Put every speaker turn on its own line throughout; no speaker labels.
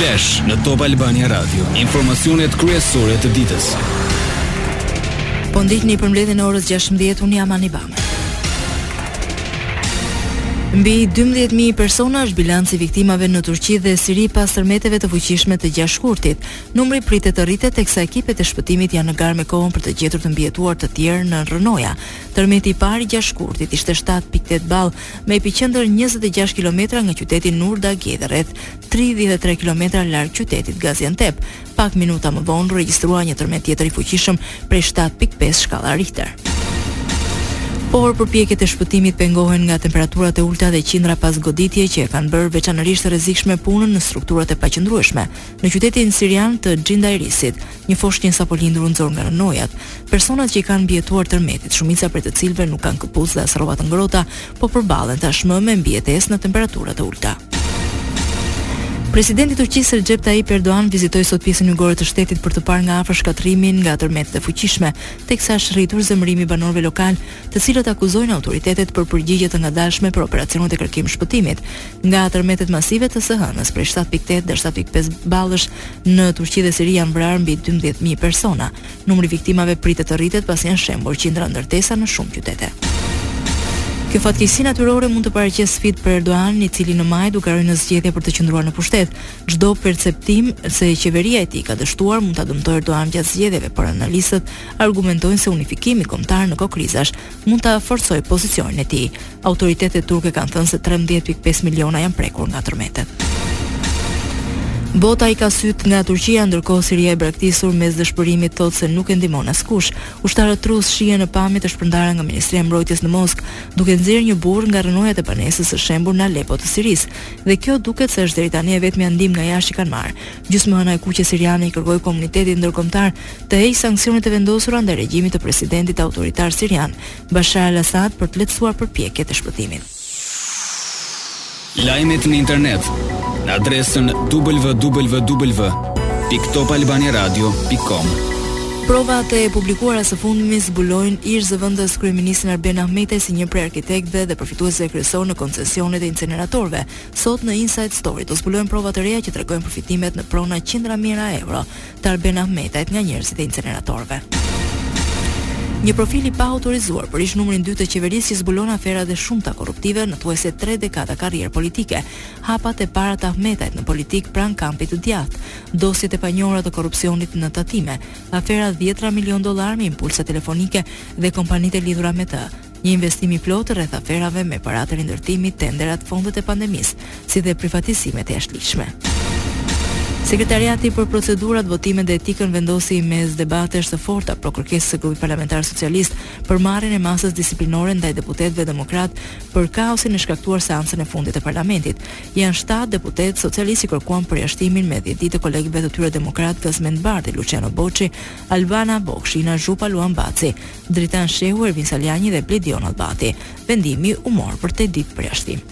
Flash në Top Albania Radio, informacionet kryesore të ditës.
Po ndiqni përmbledhjen e orës 16 unë jam Ani Bame. Mbi 12.000 persona është bilanci i viktimave në Turqi dhe Siri pas tërmeteve të fuqishme të 6 shkurtit. Numri pritet të rritet teksa ekipet e shpëtimit janë në garë me kohën për të gjetur të mbijetuar të tjerë nën rrënoja. Tërmeti i parë i 6 shkurtit ishte 7.8 ballë me epiqendër njëzet e gjashtë kilometra nga qyteti Nurdagi dhe rreth tridhjetë e tre kilometra larg qytetit Gaziantep. Pak minuta më vonë u regjistrua një tërmet tjetër i fuqishëm prej shtatë pikë pesë shkalla Richter. Por përpjekjet e shpëtimit pengohen nga temperaturat e ulëta dhe qindra pasgoditje që e kanë bërë veçanërisht të rrezikshme punën në strukturat e paqëndrueshme në qytetin sirian të Xhindairisit, Një foshnje e sapolindur u nxor nga rrënojat. Personat që i kanë mbijetuar tërmetit, shumica prej të cilëve nuk kanë këpucë dhe as rroba të ngrohta, po përballen tashmë me mbijetesë në temperatura të ulëta. Presidenti i Turqisë Recep Tayyip Erdogan vizitoi sot pjesën jugore të shtetit për të parë nga afër shkatërrimin nga tërmetet e fuqishme, teksa është rritur zemërimi i banorëve lokalë, të cilët akuzojnë autoritetet për përgjigje të ngadalshme për operacionet e kërkim-shpëtimit, nga tërmetet masive të së hënës prej 7.8 dhe 7.5 ballësh në Turqi dhe Siri janë vrarë mbi 12000 persona. Numri i viktimave pritet të rritet pasi janë shembur qindra ndërtesa në shumë qytete. Kjo fatkeqësi natyrore mund të paraqesë sfidë për Erdogan, i cili në maj do garojë në zgjedhje për të qëndruar në pushtet. Çdo perceptim se qeveria e tij ka dështuar mund ta dëmtojë Erdogan gjatë zgjedhjeve, por analistët argumentojnë se unifikimi kombëtar në kohë krizash mund ta forcojë pozicionin e tij. Autoritetet turke kanë thënë se 13 pikë pesë miliona janë prekur nga tërmetet. Bota i ka sytë nga Turqia, ndërkohë Siria e braktisur mes dëshpërimit thotë se nuk e ndihmon askush. Ushtarët rusë shihen në pamje të shpërndara nga Ministria e Mbrojtjes në Moskë, duke nxjerrë një burrë nga rrënojat e banesës së shembur në Aleppo të Sirisë. Dhe kjo duket se është deri tani e vetmja ndihmë nga jashtë që kanë marrë. Gjysmëhëna e Kuqe Siriane i kërkoi komunitetit ndërkombëtar të heqë sanksionet e vendosura ndaj regjimit të presidentit autoritar sirian, Bashar al-Assad për të lehtësuar përpjekjet e shpëtimit.
Lajmet në internet në adresën www.topalbaniaradio.com.
Provat e publikuara së fundmi zbulojnë ish zëvendës kryeministrin Arben Ahmetaj si një prej arkitektëve dhe përfituesve kryesorë në koncesionet e inceneratorëve. Sot në Inside Story do zbulojmë prova të reja që tregojnë përfitimet në prona qindra mijëra euro të Arben Ahmetajt nga njerëzit e inceneratorëve. Një profil i paautorizuar për ish numrin 2 të qeverisë që zbulon aferat e shumta korruptive në thuajse 3 dekada karrierë politike, hapat e para të Ahmetajt në politikë pranë kampit të djathtë, dosjet e panjohura të korrupsionit në tatime, afera dhjetëra milion dollarë me impulsa telefonike dhe kompanitë e lidhura me të, Një investim i plotë rreth aferave me paratë e rindërtimit, tenderat, fondet e pandemisë, si dhe privatizimet e jashtëligjshme. Sekretariati për Procedurat, Votimet dhe Etikën vendosi mes debatesh të forta pro kërkesës së Grupit Parlamentar Socialist për marrjen e masës disiplinore ndaj deputetëve demokratë për kaosin e shkaktuar seancën e fundit të parlamentit. Janë shtatë deputetë socialistë që kërkuan përjashtimin me dhjetë ditë të kolegëve të tyre demokratë Gazmend Bardhi, Luciano Boçi, Albana Vokshi, Ina Zhupa, Luan Baçi, Tritan Shehu, Ervin Salianji dhe Bledion Nallbati. Vendimi u mor për dhjetë ditë përjashtim.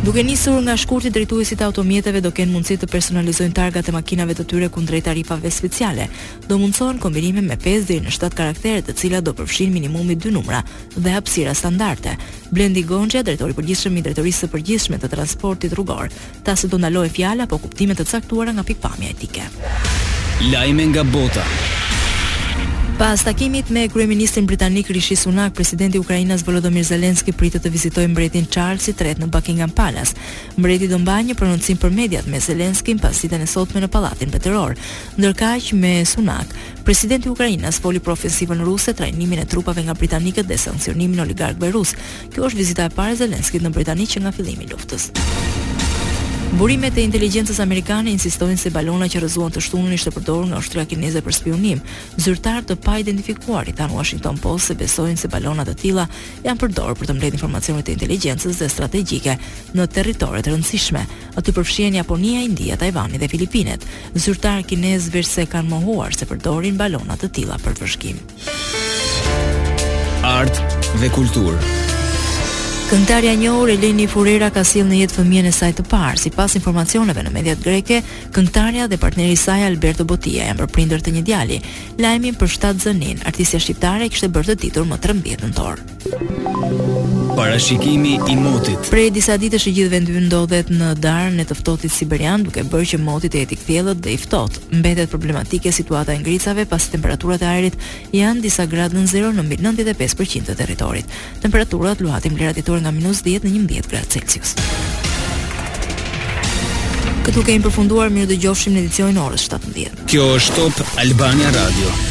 Duke nisur nga shkurti drejtuesit e automjeteve do kenë mundësi të personalizojnë targat e makinave të tyre kundrejt tarifave speciale. Do mundësohen kombinime me 5 deri në 7 karaktere, të cilat do përfshijnë minimumi 2 numra dhe hapësira standarde. Blendi Gonxhja, drejtor i përgjithshëm i Drejtorisë së Përgjithshme të Transportit Rrugor, tha se do ndalohen fjalë apo kuptime të caktuara nga pikëpamja etike.
Lajme nga bota.
Pas takimit me kryeministrin britanik Rishi Sunak, presidenti ukrainas Volodymyr Zelensky pritet të vizitojë mbretin Charles III në Buckingham Palace. Mbreti do mbajë një prononcim për mediat me Zelenskin pasditen e sotme në pallatin mbretëror. Ndërkaq me Sunak, presidenti ukrainas foli për ofensivën ruse, trajnimin e trupave nga britanikët dhe sanksionimin oligarkëve rusë, Kjo është vizita e parë e Zelenskit në Britani që nga fillimi i luftës. Burimet e inteligjencës amerikane insistojnë se balona që rrëzuan të shtunën ishte përdorur nga ushtria kineze për spiunim. Zyrtarë të paidentifikuar i thanë Washington Post se besojnë se balona të tilla janë përdorur për të mbledhur informacione të inteligjencës dhe strategjike në territore të rëndësishme. Aty përfshihen Japonia, India, Tajvani dhe Filipinet. Zyrtarë kinezë veçse kanë mohuar se përdorin balona të tilla për vëzhgim.
Art dhe kulturë.
Këngëtarja e njohur Eleni Foureira ka sjellë në jetë fëmijën e saj të parë. Sipas informacioneve në mediat greke, këngëtarja dhe partneri i saj Alberto Botia janë bërë prindër të një djali. Lajmin për shtatzëninë, artistja shqiptare e kishte bërë të ditur më 13 nëntor.
Parashikimi i motit.
Prej disa ditësh i gjithë vendi ynë ndodhet në darën e të ftohtit siberian, duke bërë që moti të jetë i kthjellët dhe i ftohtë. Mbetet problematike situata e ngricave, pasi temperaturat e ajrit janë disa gradë nën zero në mbi nëntëdhjetë e pesë për qind të territorit. Temperaturat luhaten në vlera ditore nga minus dhjetë në njëmbëdhjetë gradë celsius. Këtu kemi përfunduar, mirudëgjofshim në edicionin e orës shtatëmbëdhjetë.
Kjo është Top Albania Radio.